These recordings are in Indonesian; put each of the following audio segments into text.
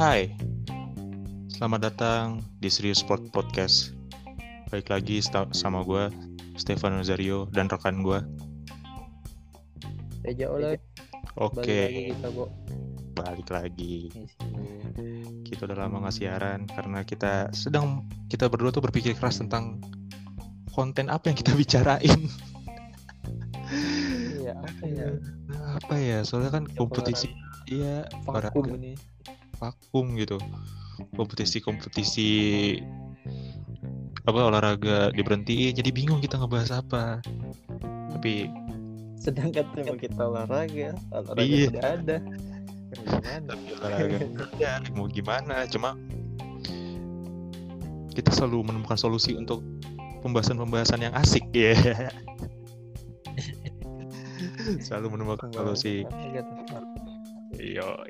Hai, selamat datang di Serius Sport Podcast. Baik lagi sama gue, Stefan Rosario dan rekan gue. Reja Oleh. Oke. Balik lagi kita, Bo. Balik lagi. Kita udah lama nggak siaran karena kita sedang kita berdua tuh berpikir keras tentang konten apa yang kita bicarain. Iya, apa ya? apa ya? Soalnya kan kompetisi iya Vakum ini. Vakum gitu. Kompetisi-kompetisi apa olahraga diberhentiin jadi bingung kita ngebahas apa. Tapi Sedangkan tema kita olahraga, olahraga Iya. sudah ada. Gimana? tapi olahraga ya mau gimana cuma kita selalu menemukan solusi untuk pembahasan-pembahasan yang asik ya selalu menemukan solusi. Yo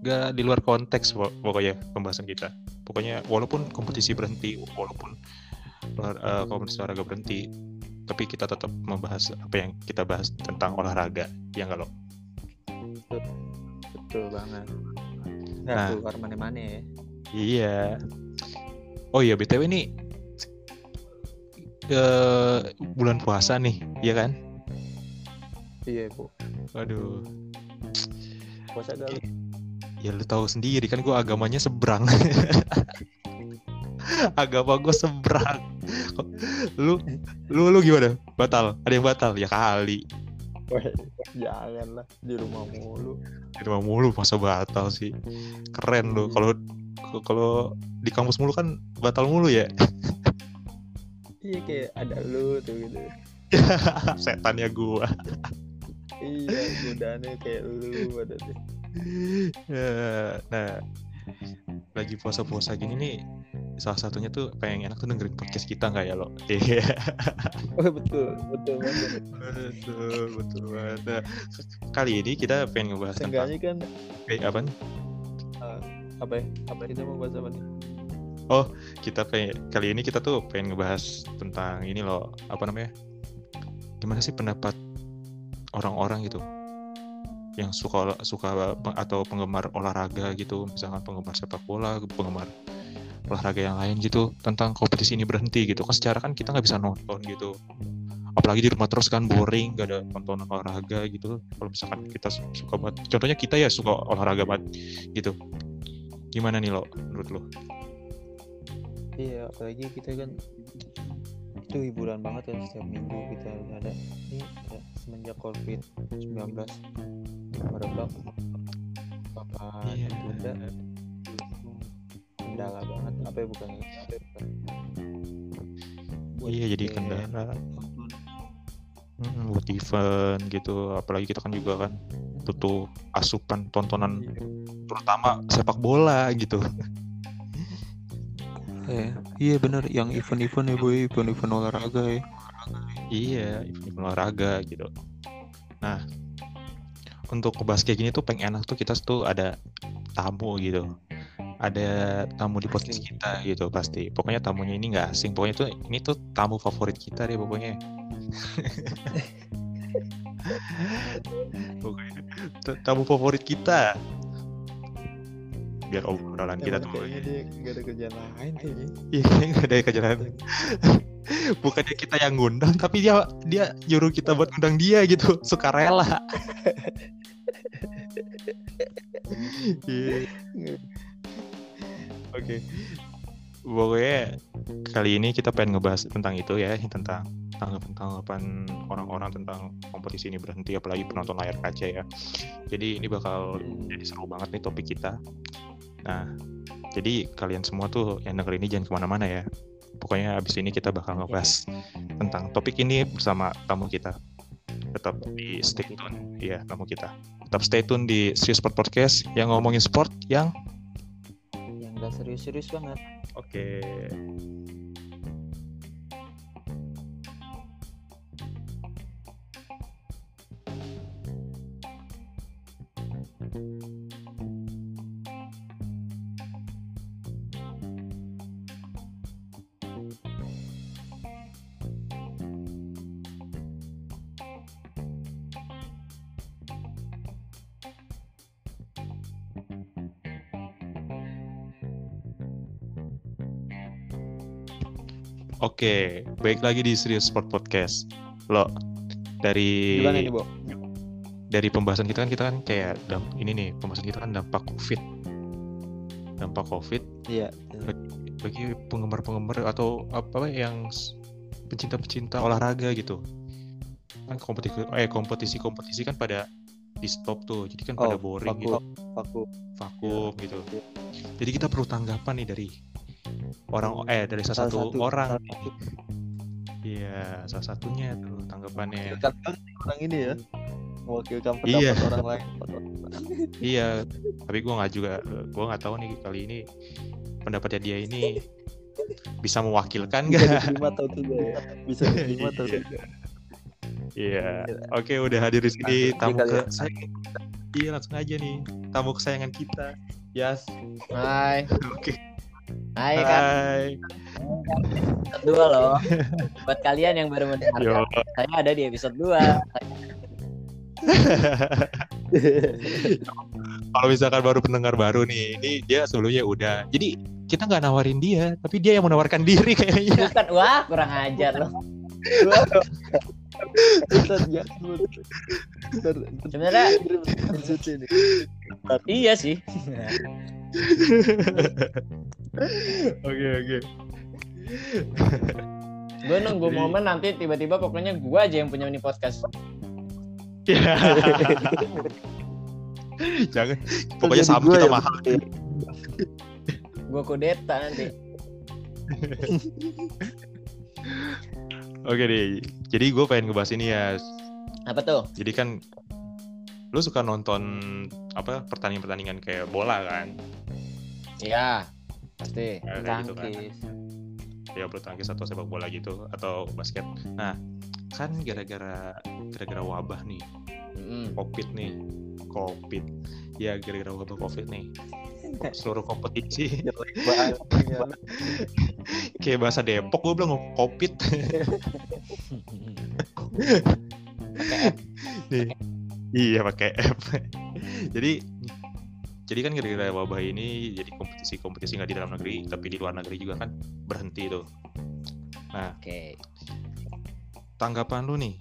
gak di luar konteks pok- pokoknya pembahasan kita pokoknya walaupun kompetisi berhenti walaupun eh, kompetisi olahraga berhenti tapi kita tetap membahas apa yang kita bahas tentang olahraga ya nggak lo Betul banget. Nggak Nah. keluar mana-mana ya. Iya. Oh iya BTW ini eh bulan puasa nih, iya kan? Iya, Bu. Waduh. Puasa dulu. Ya lu tahu sendiri kan gua agamanya seberang. Agama gue seberang. Lu lu lu gimana? Batal? Ada yang batal? Ya kali. Jangan lah di rumah mulu. Di rumah mulu masa batal sih. Keren lu. Kalau kalau di kampus mulu kan batal mulu ya. Iya kayak ada lu tuh gitu. Setannya gua. Iya, godaannya kayak lu ada tuh. Ya, nah lagi puasa-puasa gini nih salah satunya tuh pengen enak tuh dengerin podcast kita nggak ya lo? Iya Oh betul, betul banget. betul betul banget. Nah, kali ini kita pengen ngebahas tentang kan eh, apa? apa ya? Apa kita mau bahas apa nih? Kita pengen kali ini kita tuh pengen ngebahas tentang ini loh apa namanya? Gimana sih pendapat orang-orang gitu. Yang suka suka atau penggemar olahraga gitu, misalkan penggemar sepak bola, penggemar olahraga yang lain gitu. Tentang kompetisi ini berhenti gitu. Kan secara kan kita nggak bisa nonton gitu. Apalagi di rumah terus kan boring gak ada tontonan olahraga gitu. Kalau misalkan kita su- suka banget contohnya kita ya suka olahraga banget gitu. Gimana nih lo? Menurut lo? Iya, apalagi kita kan itu hiburan banget kan setiap minggu kita ada ini ada semenjak covid 19 merebak apa Iya. ditunda kendala banget. Apa ya bukan? Apa ya, bukan Buat iya jadi kendala. Nonton. Mm, buat event gitu. Apalagi kita kan juga kan butuh asupan tontonan terutama sepak bola gitu Eh, iya bener yang event-event ya boy event-event olahraga ya Iya, event olahraga gitu. Nah, untuk ngebahas kayak gini tuh pengen enak tuh kita tuh ada tamu gitu. Ada tamu di podcast kita gitu pasti. Pokoknya tamunya ini nggak asing. Pokoknya tuh ini tuh tamu favorit kita deh pokoknya. tamu favorit kita. Biar obrolan kita tuh. kayaknya dia nggak ada kerjaan lain kayaknya Iya, nggak ada kerjaan. Bukannya kita yang ngundang, tapi dia dia nyuruh kita buat ngundang dia gitu, sukarela. Iya. Oke. Pokoknya kali ini kita pengen ngebahas tentang itu ya, tentang tanggapan-tanggapan orang-orang tentang kompetisi ini berhenti, apalagi penonton layar kaca ya. Jadi ini bakal jadi seru banget nih topik kita. Nah, jadi kalian semua tuh yang denger ini jangan ke mana-mana ya. Pokoknya abis ini kita bakal ngebahas tentang topik ini bersama tamu kita. Tetap di stay tune, ya tamu kita. Tetap stay tune di Serious Sport Podcast yang ngomongin sport yang yang gak serius-serius banget. Oke. Okay. thank you Oke, baik lagi di Serius Sport Podcast. Lo dari Gimana Bo? dari pembahasan kita kan kita kan kayak damp- ini nih pembahasan kita kan dampak COVID. Dampak COVID Iya. bagi penggemar-penggemar atau apa yang pecinta-pecinta olahraga gitu. Kan kompetisi eh kompetisi-kompetisi kan pada di stop tuh. Jadi kan pada Oh, boring vakum. gitu, Aku. vakum gitu. Iya. Jadi kita perlu tanggapan nih dari orang eh dari salah, Salah satu, satu- orang. Iya, salah satunya tuh tanggapannya. Orang ini ya. Mewakilkan Iya. pendapat orang lain. Iya, tapi gua nggak juga, gua nggak tahu nih kali ini pendapatnya dia ini bisa mewakilkan Bisa nggak? diterima atau tidak ya? Bisa diterima atau Iya. tidak? Iya. Oke, udah hadir di sini tamu ya. kesayangan. Iya, langsung aja nih. Tamu kesayangan kita. Yas. Hai, Oke. Hai kan Hai. dua loh. Buat kalian yang baru mendengarkan, saya ada di episode 2 Kalau misalkan baru pendengar baru nih, ini dia sebelumnya udah. Jadi kita nggak nawarin dia, tapi dia yang menawarkan diri kayaknya. Bukan, wah kurang ajar loh. Ya. Sebenarnya iya sih. Oke oke. gue nunggu Jadi- momen nanti tiba-tiba pokoknya gue aja yang punya ini podcast. Jangan. Pokoknya saham kita mahal. Gue kudeta nanti. Oke deh. Jadi gue pengen ngebahas ini ya. Apa tuh? Jadi kan lu suka nonton apa pertandingan-pertandingan kayak bola kan? Iya, pasti. Kayak kayak gitu kan. Tangkis. Ya bulu tangkis atau sepak bola gitu atau basket. Nah, kan gara-gara gara-gara wabah nih, Mm-mm. covid nih, covid. Ya gara-gara wabah covid nih. Seluruh kompetisi Jelek banget. ya. kayak bahasa Depok gue bilang covid. nih. Iya pakai F. jadi jadi kan gara-gara wabah ini jadi kompetisi-kompetisi nggak di dalam negeri tapi di luar negeri juga kan berhenti tuh. Oke. Tanggapan lu nih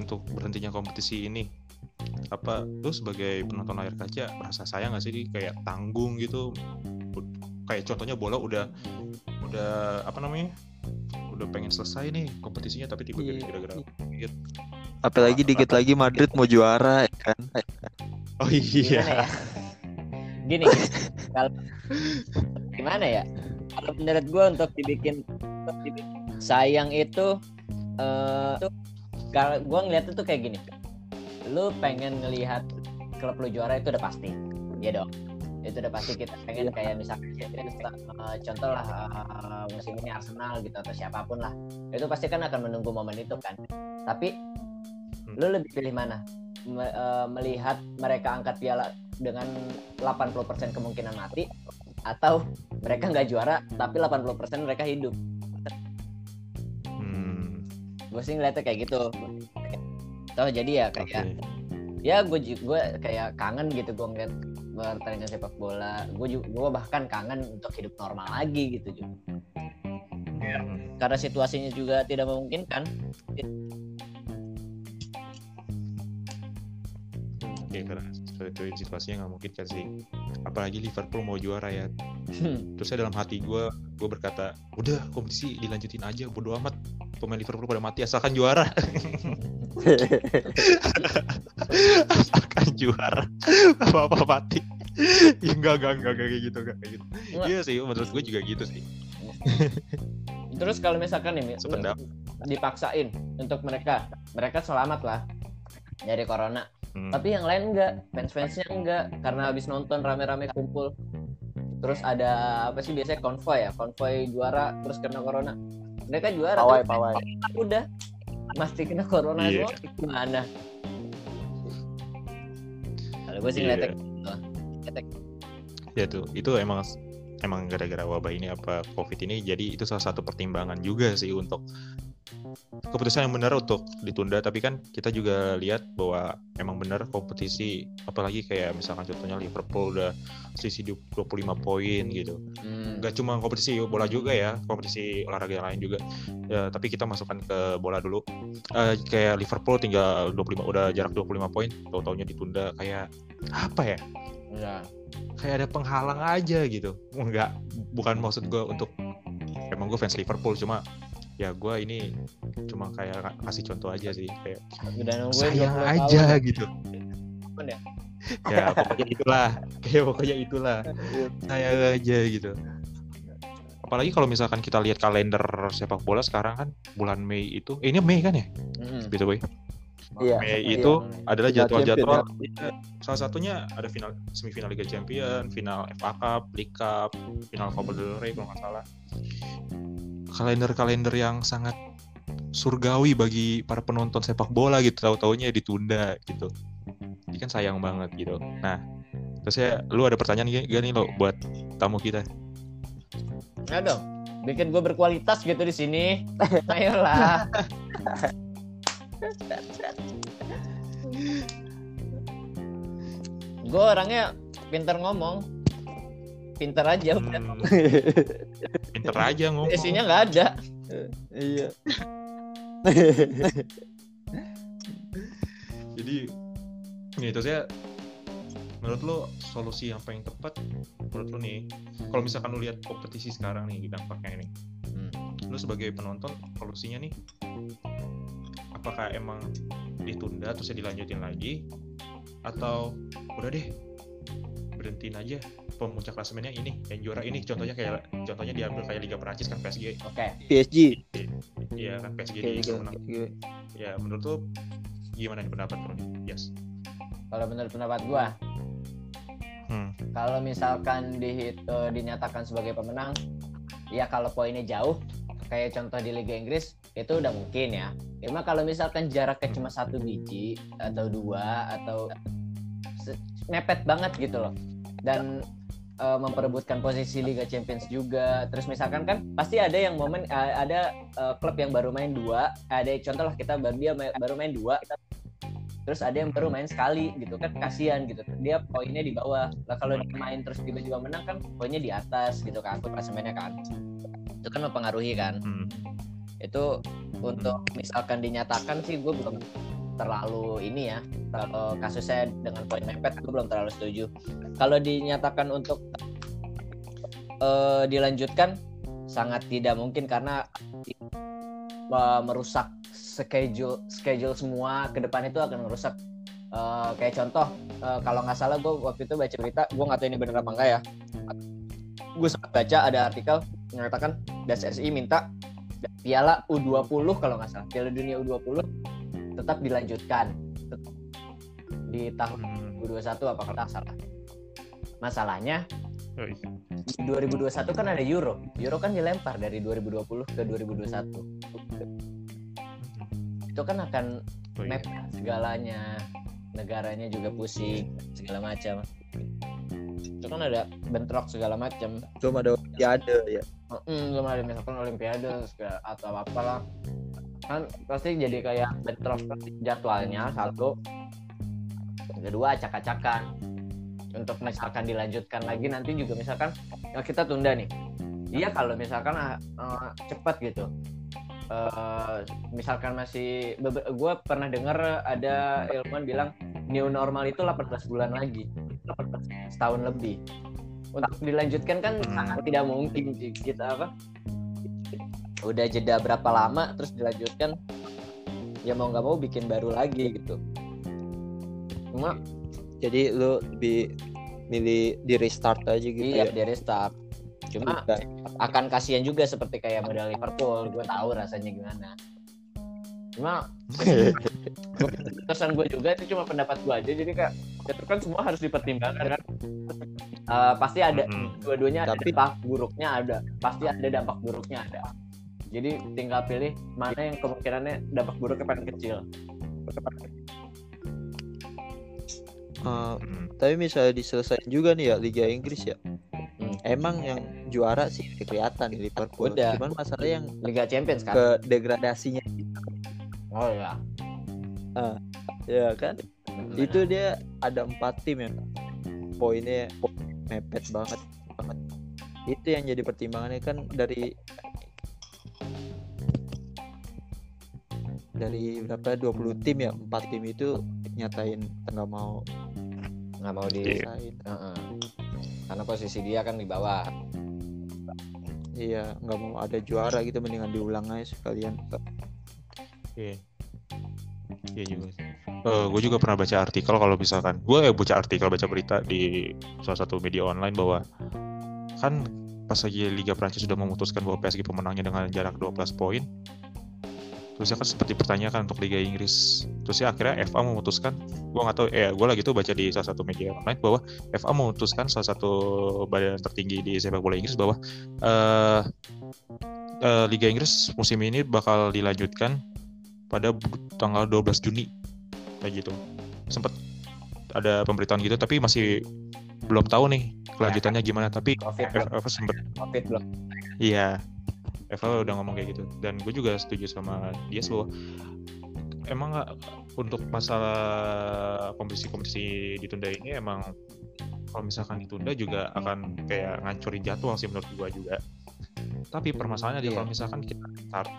untuk berhentinya kompetisi ini apa lu sebagai penonton layar kaca merasa sayang gak sih Di kayak tanggung gitu kayak contohnya bola udah udah apa namanya udah pengen selesai nih kompetisinya tapi tiba-tiba Iya. gara-gara COVID. Apalagi dikit lagi Madrid mau juara ya kan. oh iya ya? Gini, kalau gimana ya? Kalau menurut gue untuk dibikin, untuk dibikin sayang itu, eh tuh kalau gue ngeliat itu kayak gini, lu pengen ngelihat klub lu juara itu udah pasti, ya dong. Itu udah pasti kita pengen kayak misalkan eh, contoh lah eh, musim ini Arsenal gitu atau siapa pun lah, itu pasti kan akan menunggu momen itu kan. Tapi lu lebih pilih mana? Me- melihat mereka angkat piala dengan 80% kemungkinan mati atau mereka nggak juara tapi 80% mereka hidup. Hmm, gue sih ngeliatnya kayak gitu. Toh jadi ya kayak ya gue gue kayak kangen gitu gue ngeliat pertandingan sepak bola. Gue gue bahkan kangen untuk hidup normal lagi gitu Ju. Hmm, karena situasinya juga tidak memungkinkan. Oke, seperti itu situasinya nggak mungkin kan sih. Apalagi Liverpool mau juara ya. Terus saya dalam hati gue, gue berkata, udah kompetisi dilanjutin aja, bodo amat. Pemain Liverpool pada mati asalkan juara, asalkan juara, apa-apa mati. ya enggak, enggak, enggak, kayak gitu, enggak kayak gitu. Iya sih, menurut gue juga gitu sih. terus kalau misalkan nih Mi, lu Sependapat. dipaksain untuk mereka mereka selamat lah dari corona Hmm. tapi yang lain enggak fans-fansnya enggak karena habis nonton rame-rame kumpul terus ada apa sih biasanya konvoy ya konvoy juara terus kena corona mereka juara Pawai, tapi pawai. udah pasti kena corona Iya. semua gimana kalau gue sih Iya. ngeliatnya gitu. Ngeliatnya Ya tuh, itu emang emang gara-gara wabah ini apa covid ini jadi itu salah satu pertimbangan juga sih untuk keputusan yang benar untuk ditunda tapi kan kita juga lihat bahwa emang benar kompetisi apalagi kayak misalkan contohnya Liverpool udah selisih 25 poin gitu. Hmm. nggak cuma kompetisi bola juga ya kompetisi olahraga yang lain juga. Ya, tapi kita masukkan ke bola dulu. Eh, kayak Liverpool tinggal 25 udah jarak 25 poin tau taunya ditunda kayak apa ya? Ya. kayak ada penghalang aja gitu. Nggak bukan maksud gue untuk emang gue fans Liverpool cuma ya gue ini cuma kayak ka- kasih contoh aja sih kayak Udah sayang 20 aja tahun. gitu Kapan ya? ya pokoknya itulah kayak pokoknya itulah sayang aja gitu apalagi kalau misalkan kita lihat kalender sepak bola sekarang kan bulan Mei itu eh, ini Mei kan ya Mm-mm. gitu boy Iya. Mei iya. itu adalah Final jadwal-jadwal Iya, salah satunya ada final semifinal Liga Champion, final FA Cup, League Cup, final Copa del Rey kalau nggak salah. Kalender-kalender yang sangat surgawi bagi para penonton sepak bola gitu, tahu-taunya ditunda gitu. Ini kan sayang banget gitu. Nah, terus ya, lu ada pertanyaan gak, gak nih lo buat tamu kita? Ya dong. Bikin gue berkualitas gitu di sini. Ayolah. gue orangnya pinter ngomong. Pinter aja udah. Hmm, pinter aja ngomong. Isinya nggak ada. Iya. Jadi nih terus ya menurut lo solusi yang paling tepat menurut lo nih kalau misalkan lo lihat kompetisi sekarang nih dampaknya ini Hmm. lo sebagai penonton solusinya nih apakah emang ditunda terus dilanjutin lagi atau udah deh berhentiin aja pemuncak klasemennya ini yang juara ini contohnya kayak contohnya diambil kayak Liga Perancis kan PSG Oke. PSG. iya kan PSG Oke, di menang ya menurut lo gimana nih pendapat nih yes Kalau menurut pendapat gue, hmm. kalau misalkan di, eh, dinyatakan sebagai pemenang, ya kalau poinnya jauh, kayak contoh di Liga Inggris itu udah mungkin ya. Cuma kalau misalkan jaraknya cuma satu biji atau dua atau mepet banget gitu loh, dan eh, memperebutkan posisi Liga Champions juga. Terus misalkan kan pasti ada yang momen eh, ada eh, klub yang baru main dua, ada contoh lah kita baru dia baru main dua, terus ada yang baru main sekali gitu kan kasihan gitu. Dia poinnya di bawah. Lah kalau dia main terus tiba-tiba menang kan poinnya di atas gitu kan klasemennya kan. Itu kan mempengaruhi kan. Hmm. itu untuk misalkan dinyatakan sih gue belum terlalu ini ya kalau kasusnya dengan poin mepet gue belum terlalu setuju. Kalau dinyatakan untuk eh, dilanjutkan sangat tidak mungkin karena eh, merusak schedule schedule semua ke depan itu akan merusak. Eh, kayak contoh eh, kalau nggak salah gue waktu itu baca berita gue nggak tahu ini benar apa enggak ya. Gue sempat baca ada artikel mengatakan DSSI minta piala U20 kalau nggak salah piala dunia U20 tetap dilanjutkan. Di tahun Hmm. 2021 apa kalau salah. Masalahnya di 2021 kan ada Euro. Euro kan dilempar dari 2020 ke 2021 itu kan akan Oh, iya. map segalanya negaranya juga pusing segala macam. Itu kan ada bentrok segala macam. Belum ada olimpiade ya. Hmm, belum ada misalkan olimpiade segala- atau apalah kan pasti jadi kayak bentrok jadwalnya satu. Yang kedua acak-acakan. Untuk misalkan dilanjutkan lagi nanti juga misalkan ya kita tunda nih. Iya kalau misalkan eh, cepat gitu. Eh, misalkan masih gue pernah dengar ada ilmuwan bilang new normal itu 18 bulan lagi. 18 setahun lebih. Untuk dilanjutkan kan Hmm. sangat tidak mungkin kita apa udah jeda berapa lama terus dilanjutkan? Ya mau nggak mau bikin baru lagi gitu. Cuma Jadi lu lebih milih di restart aja gitu iya ya. di restart. Cuma Bukan. akan kasihan juga seperti kayak modal Liverpool gue tahu rasanya gimana. Cuma kesan gue juga itu cuma pendapat gue aja. Jadi kayak itu kan semua harus dipertimbangkan kan? Eh, pasti ada Mm-mm. dua-duanya ada Tapi- dampak buruknya ada pasti ada dampak buruknya ada jadi tinggal pilih mana yang kemungkinannya dampak buruknya paling kecil Eh, Hmm. tapi misalnya diselesaikan juga nih ya Liga Inggris ya. Hmm. Emang yang juara sih kelihatan di Liverpool. Udah. Cuman masalah yang Liga Champions kan ke degradasinya oh ya ya kan itu dia ada empat tim yang poinnya mepet banget banget itu yang jadi pertimbangannya kan dari dari berapa 20 tim ya empat tim itu nyatain nggak mau nggak mau di sain Heeh. karena posisi dia kan di bawah iya nggak mau ada juara gitu mendingan diulang aja sekalian Iya. Iya juga. gue juga pernah baca artikel kalau misalkan gue ya baca artikel baca berita di salah satu media online bahwa kan pas lagi Liga Prancis sudah memutuskan bahwa PSG pemenangnya dengan jarak 12 poin. Terus ya kan sempat dipertanyakan untuk Liga Inggris. Terus ya akhirnya FA memutuskan, gue nggak tahu, eh gue lagi tuh baca di salah satu media online bahwa FA memutuskan salah satu badan tertinggi di sepak bola Inggris bahwa eh eh, Liga Inggris musim ini bakal dilanjutkan pada tanggal 12 Juni. Kayak gitu. Sempat ada pemberitaan gitu tapi masih belum tahu nih kelanjutannya gimana. Tapi covid Eva sempet covid belum. Iya Eva udah ngomong kayak gitu. Dan gue juga setuju sama dia bahwa emang nggak untuk masalah kompetisi-kompetisi ditunda ini emang kalau misalkan ditunda juga akan kayak ngancurin jadwal sih menurut gue juga. Tapi permasalahannya dia Iya. kalau misalkan kita start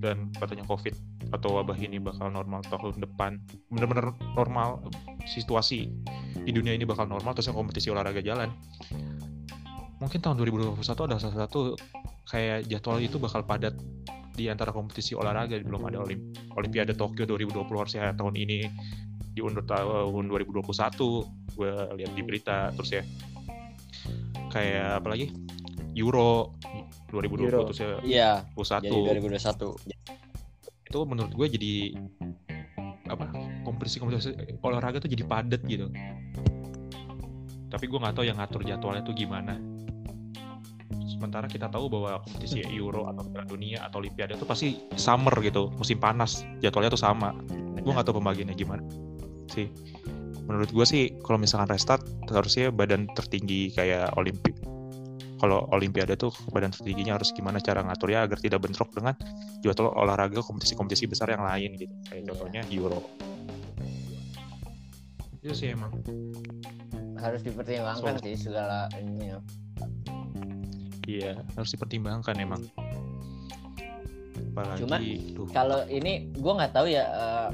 dan katanya covid atau wabah ini bakal normal tahun depan bener-bener normal situasi di dunia ini bakal normal terusnya kompetisi olahraga jalan. Mungkin tahun 2021 ada salah satu kayak jadwal itu bakal padat di antara kompetisi olahraga belum ada olim Olimpiade Tokyo 2020 harusnya tahun ini. Diundur tahun 2021 gue lihat di berita terus ya kayak apa lagi? Euro 2020 Euro. terus ya iya 21 jadi 2021 itu menurut gue jadi apa kompetisi-kompetisi olahraga tuh jadi padat gitu. Tapi gue nggak tahu yang ngatur jadwalnya tuh gimana sementara kita tahu bahwa kompetisi Euro atau Piala Dunia atau Olimpiade itu pasti summer gitu musim panas jadwalnya tuh sama. Gue nggak tahu pembagiannya gimana sih. Menurut gue sih kalau misalkan restart harusnya badan tertinggi kayak Olimpik kalau Olimpiade tuh badan tertingginya harus gimana cara ngaturnya agar tidak bentrok dengan jadwal olahraga kompetisi-kompetisi besar yang lain gitu. Kayak Iya. contohnya Euro. Itu sih emang. Harus dipertimbangkan sih segala ini ya. Iya harus dipertimbangkan emang. Apalagi Cuma, kalau ini gue nggak tahu ya eh,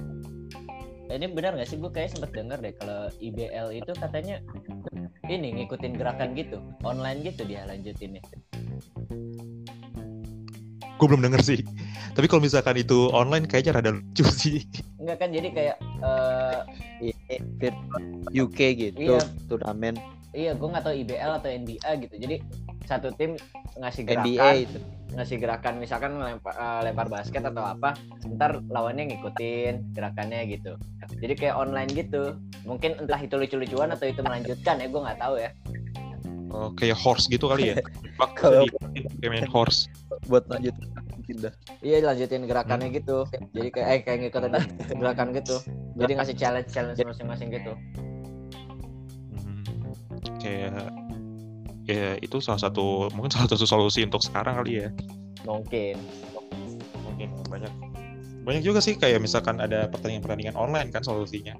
ini benar nggak sih? Gue kayak sempet denger deh kalau IBL itu katanya ini ngikutin gerakan gitu online gitu dia lanjutinnya. Gue belum denger sih. Tapi kalau misalkan itu online kayaknya rada lucu sih. Enggak kan jadi kayak eh, ini virtual UK gitu Iya. turnamen. Iya gue nggak tahu IBL atau NBA gitu. Jadi satu tim ngasih gerakan NBA itu. ngasih gerakan misalkan ngelempar eh, lempar basket atau apa ntar lawannya ngikutin gerakannya gitu. Jadi kayak online gitu. Mungkin entah itu lucu-lucuan atau itu melanjutkan ya gue nggak tahu ya. Oh, kayak horse gitu kali ya? Bak, Kalau- kayak main horse. buat lanjut iya lanjutin gerakannya gitu. Jadi kayak eh kayak ngikutin gerakan gitu. Jadi ngasih challenge challenge masing-masing gitu. Hmm, kayak ya itu salah satu mungkin salah satu solusi untuk sekarang kali ya. Mungkin. Mungkin banyak. Banyak juga sih kayak misalkan ada pertandingan-pertandingan online kan solusinya.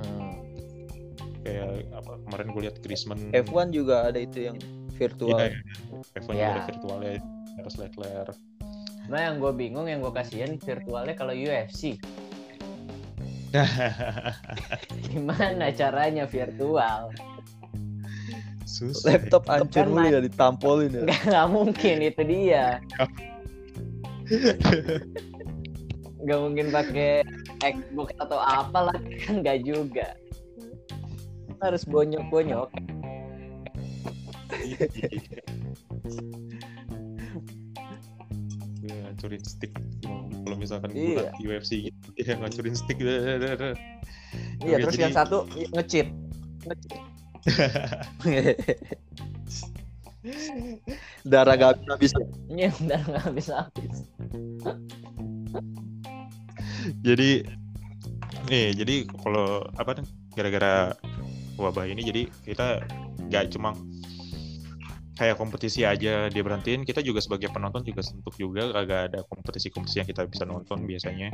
Hmm. kayak apa kemarin gue lihat Griezmann F1 juga ada itu yang virtual. Iya, F1 juga Ya. ada virtualnya harus Leclerc Nah yang gue bingung yang gue kasihan virtualnya kalau UFC gimana caranya virtual susah. Laptop hancur main- ya ditampolin ya. Nggak mungkin itu dia. Nggak mungkin pakai Xbox atau apalah kan nggak juga. Harus bonyok bonyok Iya, ngancurin stick. Kalau misalkan Iya. buat UFC gitu ya ngancurin stick. Iya Oke, terus jadi- yang satu ngecheat darah gak habis ini udah nggak habis habis. Jadi nih jadi kalau apa nih gara-gara wabah ini jadi kita nggak cuma kayak kompetisi aja dia berhentiin kita juga sebagai penonton juga sentuk juga agak ada kompetisi-kompetisi yang kita bisa nonton biasanya.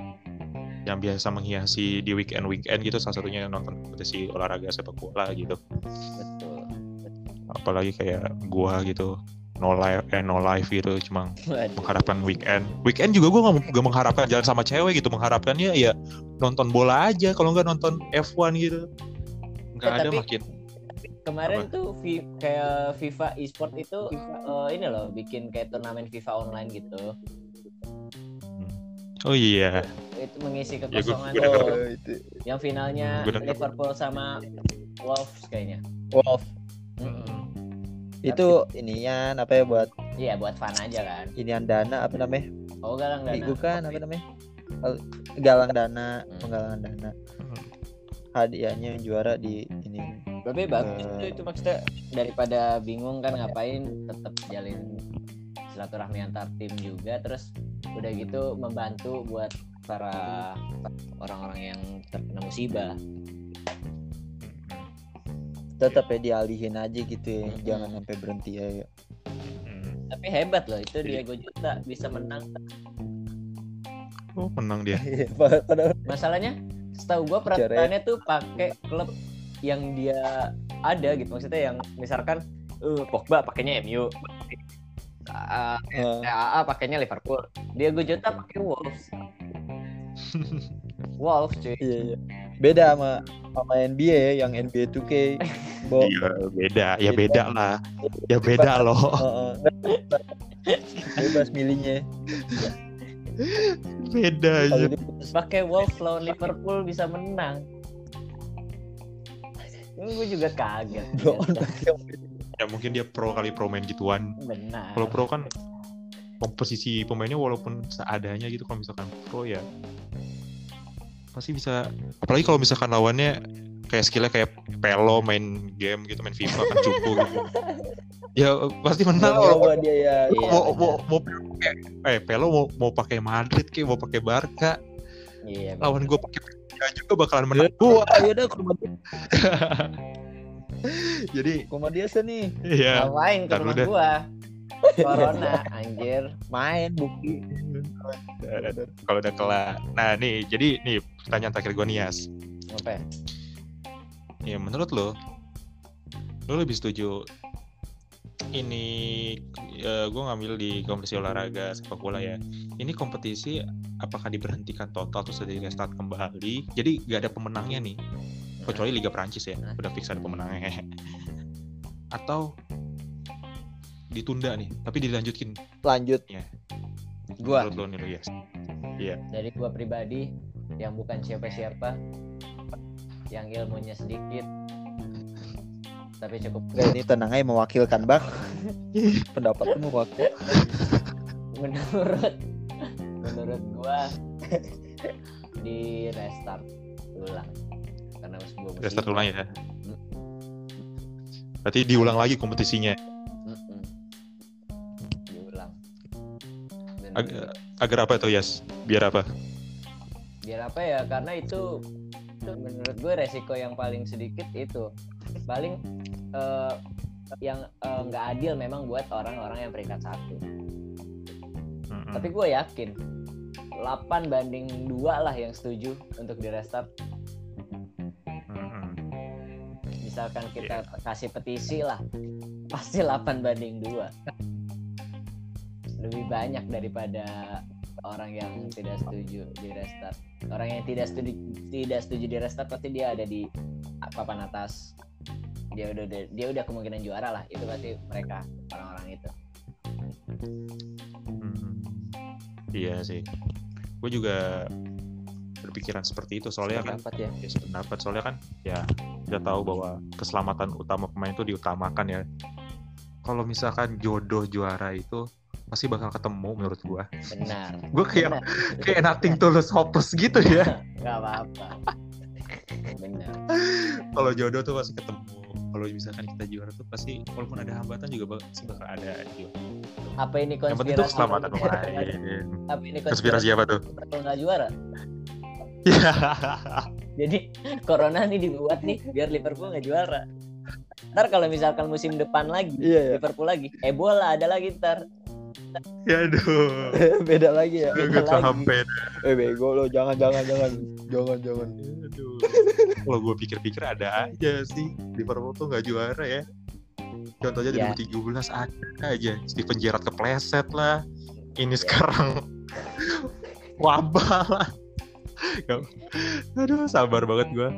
Yang biasa menghiasi di weekend weekend gitu salah satunya nonton kompetisi olahraga sepak bola gitu. Betul. Apalagi kayak gua gitu no live eh no live gitu cuma Waduh. mengharapkan weekend. Weekend juga gua nggak mengharapkan jalan sama cewek gitu mengharapkannya ya nonton bola aja kalau nggak nonton F1 gitu. Nggak ada tapi- makin kemarin Apa? tuh Vi- kayak FIFA e-sport itu eh, ini loh bikin kayak turnamen FIFA online gitu oh iya itu mengisi gua- kekosongan gua denger. Oh, itu. yang finalnya denger. Liverpool sama Wolves kayaknya Wolf. Mm-mm. Itu inian apa ya buat iya buat fun aja kan inian dana apa namanya? oh galang dana Bukan apa namanya? Oh, Galang dana, Hmm. penggalangan dana. Hmm. Hadiahnya yang juara di ini. Tapi bagus Eh. itu, itu maksudnya daripada bingung kan ngapain tetap jalin silaturahmi antar tim juga terus udah gitu membantu buat para orang-orang yang terkena musibah Tetap ya dialihin aja gitu ya, Hmm. jangan sampai berhenti ya. ya. Hmm. tapi hebat loh itu Jadi- Diego Jota bisa menang oh menang dia Padahal masalahnya setahu gua peraturannya tuh pakai klub yang dia ada gitu maksudnya yang misalkan eh Pogba pakainya MU uh, eh, AA pakainya Liverpool Diego Jota pakai Wolves Wolves cuy iya, iya. Beda sama sama NBA ya, yang NBA 2K. Bo, Iya beda, ya beda lah, ya beda loh. Heeh. bebas milihnya. Beda Kalau aja. dia pakai Wolves lawan Liverpool bisa menang ini gue juga kaget Bro, Ya mungkin dia pro kali pro main gituan. benar Kalau pro kan komposisi pemainnya walaupun seadanya gitu. Kalau misalkan pro ya pasti bisa. Apalagi kalau misalkan lawannya kayak skillnya kayak Pelo main game gitu, main FIFA kan cupu gitu. Ya pasti menang. Mau Walaupun dia ya. Iya, mau, benar. mau, mau pakai eh Pelo mau mau pakai Madrid kayak mau pakai Barca iya lawan gue pakai Persija juga bakalan menang gua dah ke rumah dia. jadi Ke rumah dia sih nih. ya ngapain ke rumah udah. gua Corona anjir Main bukti. kalau udah kelar nah nih jadi nih pertanyaan terakhir gue nih Yas apa ya? ya menurut lo lo lebih setuju ini ya, gue ngambil di kompetisi olahraga sepak bola ya. Ini kompetisi apakah diberhentikan total terus di restart kembali? Jadi gak ada pemenangnya nih kecuali Liga Prancis ya udah fix ada pemenangnya. Atau ditunda nih tapi dilanjutin? Lanjut. gua. Menurut lo nih lo Yas dari gua pribadi yang bukan siapa-siapa yang ilmunya sedikit tapi cukup Gak ini tenang aja mewakilkan bang. Pendapat lu mewakil. menurut menurut gua di restart ulang. Karena sebuah musibah restart ulang ya? Mm. berarti diulang lagi kompetisinya? Mm-mm. diulang. Dan Ag- agar apa tuh Yas? Biar apa? Biar apa ya? Karena itu itu menurut gue resiko yang paling sedikit itu paling eh, yang eh, nggak adil memang buat orang-orang yang peringkat satu. Mm-mm. tapi gue yakin 8 banding dua lah yang setuju untuk di restart. Mm-mm. misalkan kita kasih petisi lah pasti 8 banding dua. Lebih banyak daripada orang yang tidak setuju di restart. Orang yang tidak setuju tidak setuju di restart pasti dia ada di papan atas dia udah dia udah kemungkinan juara lah itu pasti mereka orang-orang itu Hmm. Iya sih. Gue juga berpikiran seperti itu soalnya kan Pendapat ya. ya sependapat soalnya kan ya kita tahu bahwa keselamatan utama pemain itu diutamakan ya. Kalau misalkan jodoh juara itu pasti bakal ketemu menurut gua. benar Gue kayak Benar. kayak nothing tulus hopeless gitu ya. nggak apa-apa benar Kalau jodoh tuh pasti ketemu. Kalau misalkan kita juara tuh pasti walaupun ada hambatan juga pasti bakal ada juga. apa ini Yang penting tuh konspirasi keselamatan pemain. apa ini Konspirasi apa tuh? kalau nggak juara Ya. jadi corona nih dibuat nih biar Liverpool nggak juara ntar kalau misalkan musim depan lagi Iya, iya. Liverpool lagi Ebola ada lagi ntar Ya aduh. Beda lagi ya. Gue Beda lagi. sampai. Eh bego lo, jangan jangan jangan. Jangan jangan. Aduh. Kalau gue pikir-pikir ada aja sih Liverpool tuh nggak juara ya. Contohnya Ya. 2017 ada aja Steven Gerrard kepleset lah. Ini Ya. sekarang wabah lah. Aduh, sabar banget gue.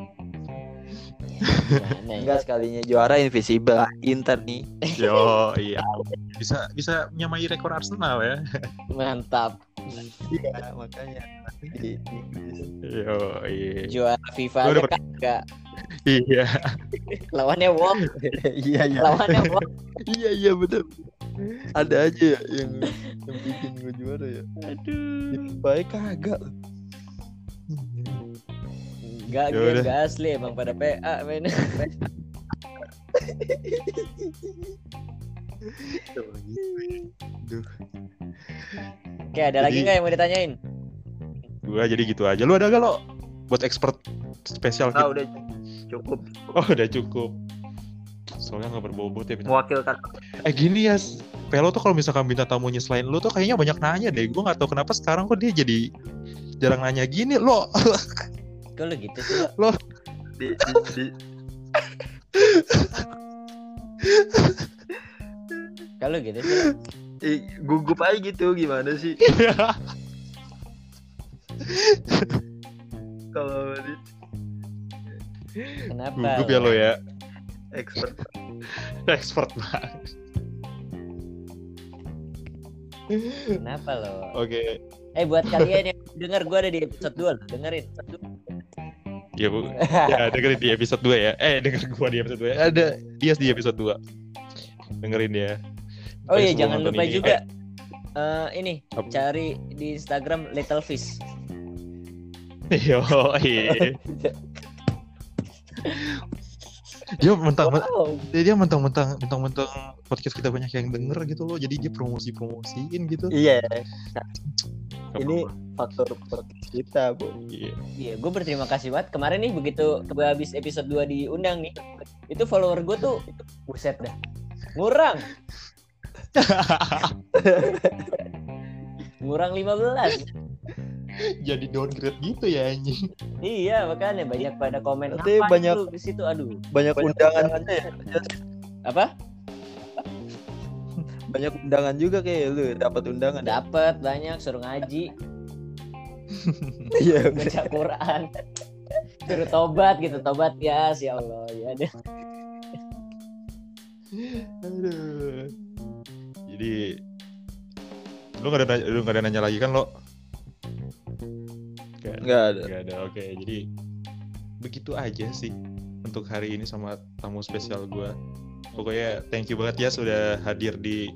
Gimana ya? Enggak sekalinya juara invisible Inter nih. Yo, iya. Bisa bisa menyamai rekor Arsenal ya. mantap Iya, makanya. Di, Yo, iya. juara FIFA udah kagak Iya. lawannya Wolf iya iya. lawannya Wolf Iya iya betul. Ada aja ya yang yang bikin gue juara ya. aduh Baik kagak. Gak Ya game udah. gak asli emang pada PA men. Aduh, Oke ada lagi nggak yang mau ditanyain? gua jadi gitu aja. Lu ada gak lo buat expert spesial Ah kita? udah cukup Oh, udah cukup. Soalnya nggak berbobot ya. bintang. mewakilkan. Eh gini ya, Pelo tuh kalau misalkan bintang tamunya selain lu tuh kayaknya banyak nanya deh. Gue nggak tahu kenapa sekarang kok dia jadi jarang nanya gini lo. Kok lu gitu sih lo? Di, di, di, Kalau gitu sih? Ih, gugup aja gitu gimana sih kalau Kenapa? Gugup ya lo ya. expert Expert banget. Kenapa lo? Oke. Eh buat kalian yang denger gue ada di episode 2 lo, dengerin. Ya bu. Ya dengerin di episode 2 ya. Eh denger gua di episode 2 ya. Ada dia di episode 2. Dengerin ya. Oh iya jangan lupa ini. juga eh, ini Apa? cari di Instagram Little Fish. Eh, Yo, iya. dia mentang Wow. dia mentang-mentang mentang-mentang podcast kita banyak yang denger gitu loh jadi dia promosi-promosiin gitu iya Gak ini faktor podcast kita bu Iya. Iya, gue berterima kasih banget. Kemarin nih begitu habis episode 2 diundang nih, itu follower gue tuh buset dah. Ngurang. Ngurang 15. jadi downgrade gitu ya anjing Iya, makanya banyak pada komen "Ngapain banyak- lu di situ aduh. banyak undangan ya Apa? banyak undangan juga kayak lu dapat undangan ya? Dapat banyak suruh ngaji, iya baca Quran. Suruh tobat gitu, tobat ya, ya Allah. Ya deh. Aduh. Jadi lu gak ada nanya, lu gak ada nanya lagi kan lo Gak ada. nggak ada oke jadi begitu aja sih untuk hari ini sama tamu spesial gue pokoknya thank you banget ya sudah hadir di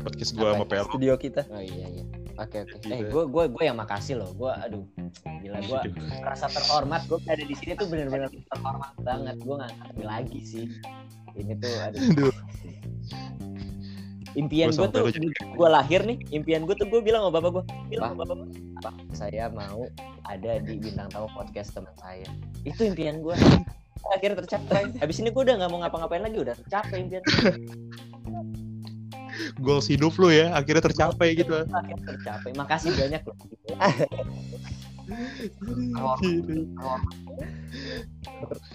podcast gue sama PL studio kita Oh iya iya. Oke oke. Eh Gila. gue gue gue yang makasih loh. Gue aduh gila gue merasa terhormat. Gue ada di sini tuh bener-bener terhormat banget. Gue nggak ngerti lagi sih. Ini tuh aduh. Aduh. Impian Gua gue tuh gue lahir nih. Impian gue tuh gue bilang sama bapak gue. Bilang sama bapak gue. Pak, saya mau ada di bintang tamu podcast teman saya. Itu impian gue. Akhirnya tercapai. Habis ini gue udah nggak mau ngapa-ngapain lagi. Udah tercapai impian. gua. goals hidup lu ya akhirnya tercapai gitu Akhirnya tercapai. Makasih banyak loh.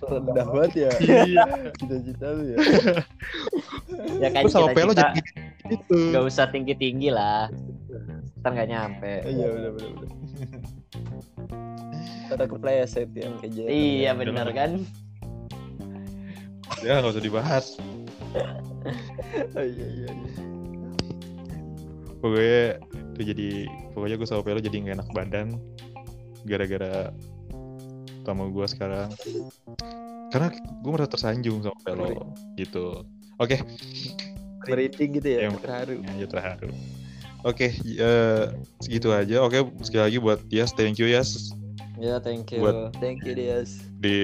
rendah banget ya. Iya. Cita-cita lu ya. Ya kan sama Pelo jadi gitu. Nggak usah tinggi-tinggi lah. Ntar nggak nyampe. iya udah udah udah. Ada kepleset ya kayak Iya benar kan. ya nggak usah dibahas. Oh, iya iya iya. Pokoknya itu jadi pokoknya gue sama Pelo jadi nggak enak badan gara-gara tamu gue sekarang. Karena gue merasa tersanjung sama Pelo gitu. Oke. Merinding gitu ya Yang- terharu. ya terharu. Oke eh, segitu aja. Oke sekali lagi buat Yas thank you Yas. Ya thank you. Buat- thank you Dias. di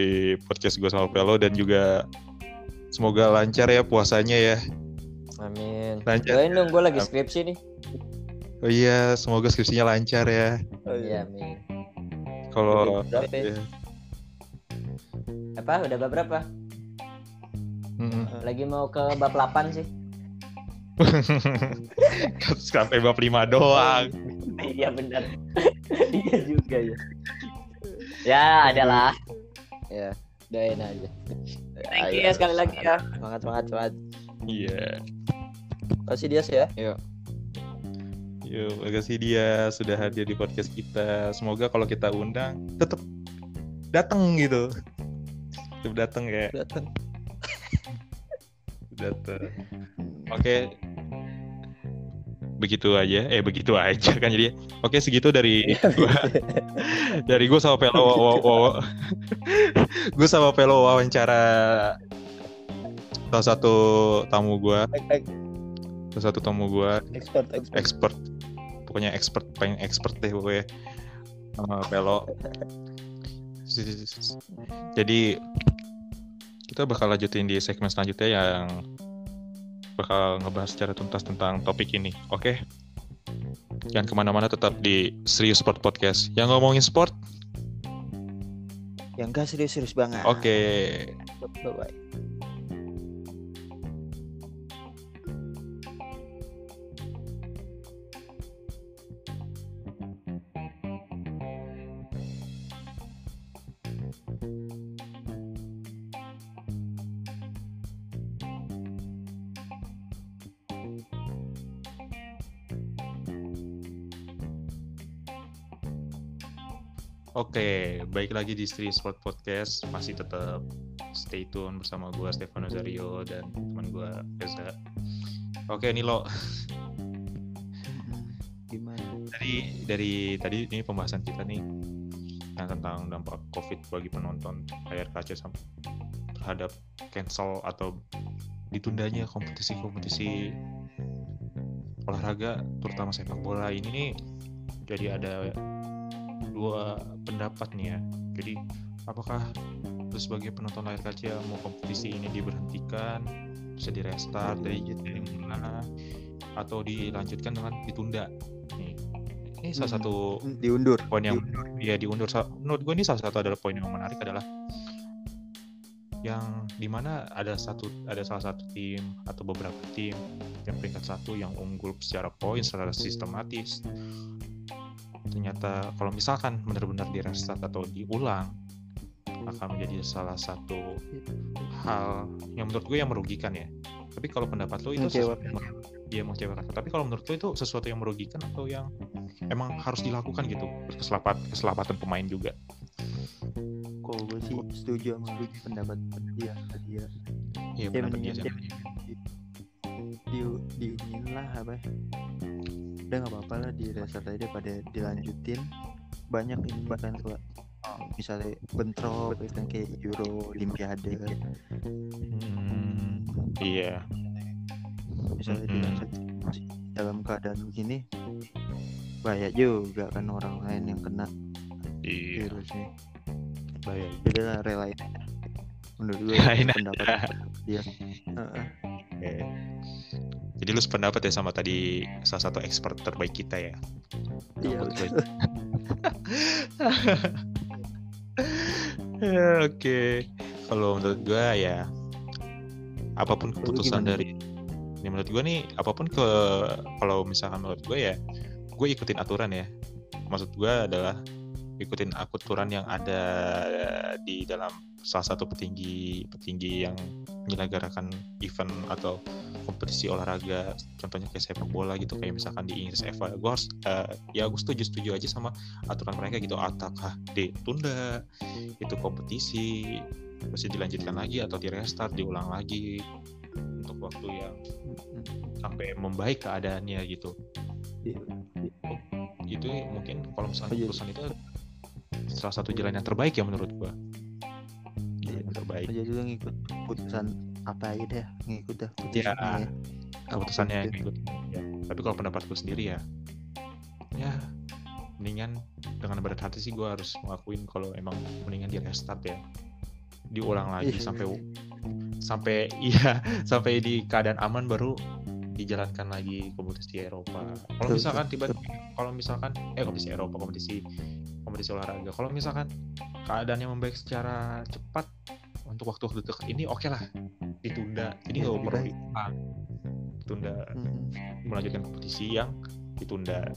podcast gue sama Pelo dan juga semoga lancar ya puasanya ya. Amin. lancar. Doain dong, gue lagi skripsi nih. oh iya semoga skripsinya lancar ya. Oh, Iya, amin. Kalau Berapa ya? ya, Apa? Udah bab berapa? Hmm. Lagi mau ke bab 8 sih. Sampai bab 5 doang. iya benar. iya juga ya. Ya, adalah. Ya, doain aja. Thank you ya sekali lagi ya. Semangat, semangat, semangat. Iya. Kasih dia sih ya. Yuk. Yuk, makasih dia sudah hadir di podcast kita. Semoga kalau kita undang tetap datang gitu. Tetap datang ya, Datang. datang. Oke. Begitu aja, eh begitu aja kan jadi. Oke, segitu dari gua. dari gue sama Pelo gue sama Pelo wawancara salah satu tamu gua, salah satu tamu gua Expert, expert. expert pokoknya expert paling expert deh pokoknya. Sama Pelo jadi kita bakal lanjutin di segmen selanjutnya yang bakal ngebahas secara tuntas tentang topik ini oke? Jangan ke mana-mana tetap di Serius Sport Podcast. Yang ngomongin sport? Yang enggak serius-serius banget. oke. Bye-bye. Oke, baik lagi di Street Sport Podcast masih tetap stay tune bersama gue Stefano Zario dan teman gue Reza. Oke, nih lo Gimana? dari dari tadi ini pembahasan kita nih yang tentang dampak COVID bagi penonton layar kaca terhadap cancel atau ditundanya kompetisi-kompetisi olahraga terutama sepak bola ini nih jadi ada dua pendapat nih ya. Jadi apakah lu sebagai penonton layar kaca mau kompetisi ini diberhentikan bisa di restart dari dari mana atau dilanjutkan dengan ditunda? Nih ini salah Hmm. satu Diundur. poin yang ya diundur. Menurut gue ini salah satu adalah poin yang menarik adalah yang di mana ada satu ada salah satu tim atau beberapa tim yang peringkat satu yang unggul secara poin secara sistematis ternyata kalau misalkan benar-benar di restart atau diulang akan menjadi salah satu hal yang menurut gue yang merugikan ya tapi kalau pendapat lo itu sesuatu yang iya mengecewakan tapi kalau menurut lo itu sesuatu yang merugikan atau yang emang harus dilakukan gitu keselamatan keselamatan pemain juga Kalau gue sih setuju sama pendapat dia dia. iya Ya, pendapat dia mendingan sih. di di inilah apa ya. Udah nggak apa-apa lah di restart aja pada dilanjutin. Banyak ini kan kalau misalnya bentrok gitu kan kayak Euro Olimpiade kan Hmm, iya. Misalnya Mm-mm. dilanjutin masih dalam keadaan begini bahaya juga kan orang lain yang kena. Iya. Virusnya. Bahaya. Jadi lah relain menurut gue pendapat dia. Heeh. Oke. Jadi lu sependapat ya sama tadi salah satu expert terbaik kita ya. Iya. Ya, Oke. Kalau menurut gue ya apa pun keputusan dari ini menurut gue nih apa pun ke kalau misalkan menurut gue ya gue ikutin aturan ya. Maksud gue adalah ikutin aturan yang ada di dalam salah satu petinggi petinggi yang menyelenggarakan event atau kompetisi olahraga contohnya kayak sepak bola gitu kayak misalkan di Inggris FA gue harus eh, ya gue setuju setuju aja sama aturan mereka gitu apakah ditunda itu kompetisi masih dilanjutkan lagi atau di restart diulang lagi untuk waktu yang sampai membaik keadaannya gitu Iya. itu mungkin kalau misalnya iya. keputusan itu salah satu jalan yang terbaik ya menurut yang terbaik jadi lu ngikut putusan apa aja deh ngikut dah Iya. putusannya ya. keputusannya yang ikut ya. tapi kalau pendapatku sendiri ya ya mendingan dengan berat hati sih gua harus ngakuin kalau emang mendingan di restart ya diulang lagi Iya. sampai sampai iya sampai di keadaan aman baru dijalankan lagi kompetisi Eropa. Kalau misalkan tiba kalau misalkan eh kompetisi Eropa kompetisi kompetisi olahraga. Kalau misalkan keadaannya membaik secara cepat untuk waktu dekat ini oke lah. Ditunda. Jadi Ya, nggak lebih perlu diulang ditunda. Mm-mm. melanjutkan kompetisi yang ditunda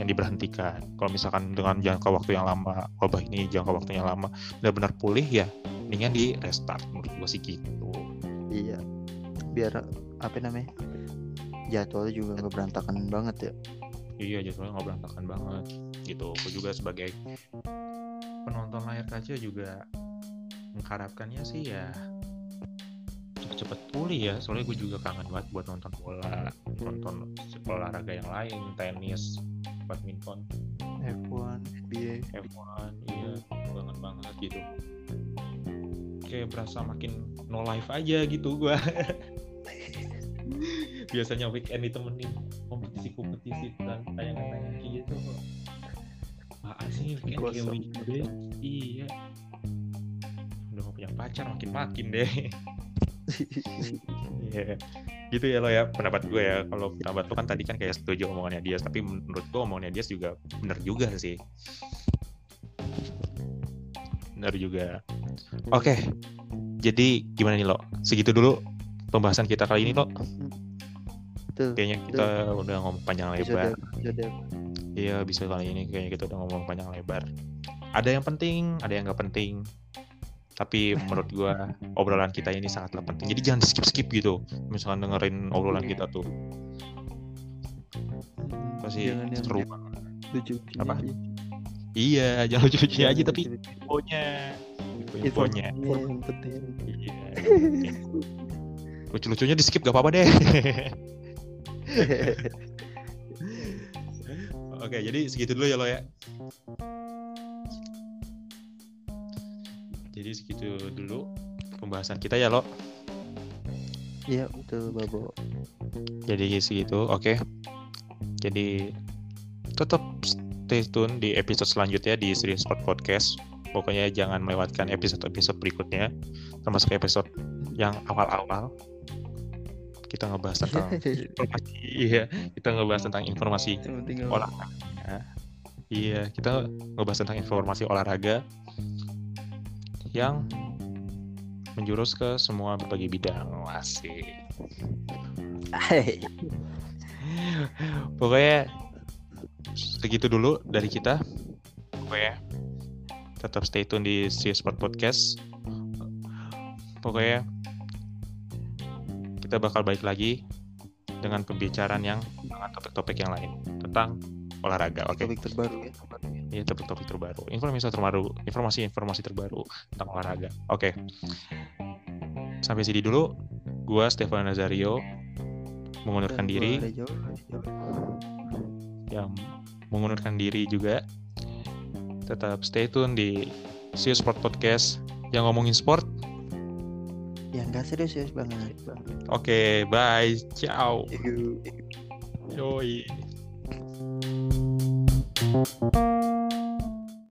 yang diberhentikan. Kalau misalkan dengan jangka waktu yang lama wabah ini jangka waktunya lama benar-benar pulih ya mendingan di restart. Menurut gua sih gitu. Iya. Biar apa namanya jadwalnya juga nggak berantakan banget ya. Iya jadwalnya nggak berantakan banget gitu. Aku juga sebagai penonton layar kaca juga mengharapkannya sih ya cepet-cepet pulih ya. Soalnya gue juga kangen banget buat nonton bola nonton olahraga yang lain tenis badminton. F1 NBA F1 iya kangen banget gitu. Kayak berasa makin no life aja gitu gua. Biasanya weekend ditemenin kompetisi-kompetisi dan tayangan-tayangan kayak gitu. Kok apaan sih weekend kayak weekday? Iya punya pacar makin makin deh Iya, gitu ya lo ya pendapat gue ya. Kalau pendapat lo kan tadi kan kayak setuju omongannya dia, tapi menurut gue omongannya dia juga bener juga sih. Bener juga. Oke, jadi gimana nih lo? Segitu dulu pembahasan kita kali ini lo. Tuh, Kayaknya kita udah ngomong panjang lebar. Iya bisa kali ini kayaknya kita udah ngomong panjang lebar. Ada yang penting, ada yang nggak penting. Tapi menurut gua obrolan kita ini sangatlah penting. Jadi jangan di skip skip gitu. Misalkan dengerin obrolan kita tuh Mm, pasti jangan seru banget. lucu Apa? Iya, jangan lucu-lucu aja tapi infonya, infonya. penting Iya. Lucu-lucunya di skip gak apa-apa deh. Oke, jadi segitu dulu ya lo ya. Jadi segitu dulu pembahasan kita ya lo. iya betul babo Jadi segitu, oke. Jadi tetap stay tune di episode selanjutnya di Serious Sport Podcast. Pokoknya jangan melewatkan episode-episode berikutnya, termasuk episode yang awal-awal. Kita ngebahas tentang informasi, iya, kita ngebahas tentang informasi olahraga. Iya, kita ngebahas tentang informasi olahraga yang menjurus ke semua berbagai bidang. Asik. Pokoknya segitu dulu dari kita. Pokoknya tetap stay tune di Sea Sport Podcast. Pokoknya kita bakal balik lagi dengan pembicaraan yang dengan topik-topik yang lain tentang olahraga. Oke, topik terbaru ya ini topik-topik terbaru, informasi terbaru, informasi-informasi terbaru tentang olahraga. Oke, sampai sini dulu. Gua Stefano Nazario mengundurkan Dan diri yang mengundurkan diri juga. Tetap stay tune di Sea Sport Podcast yang ngomongin sport. yang gak serius serius banget Oke, bye. Ciao. Thank you.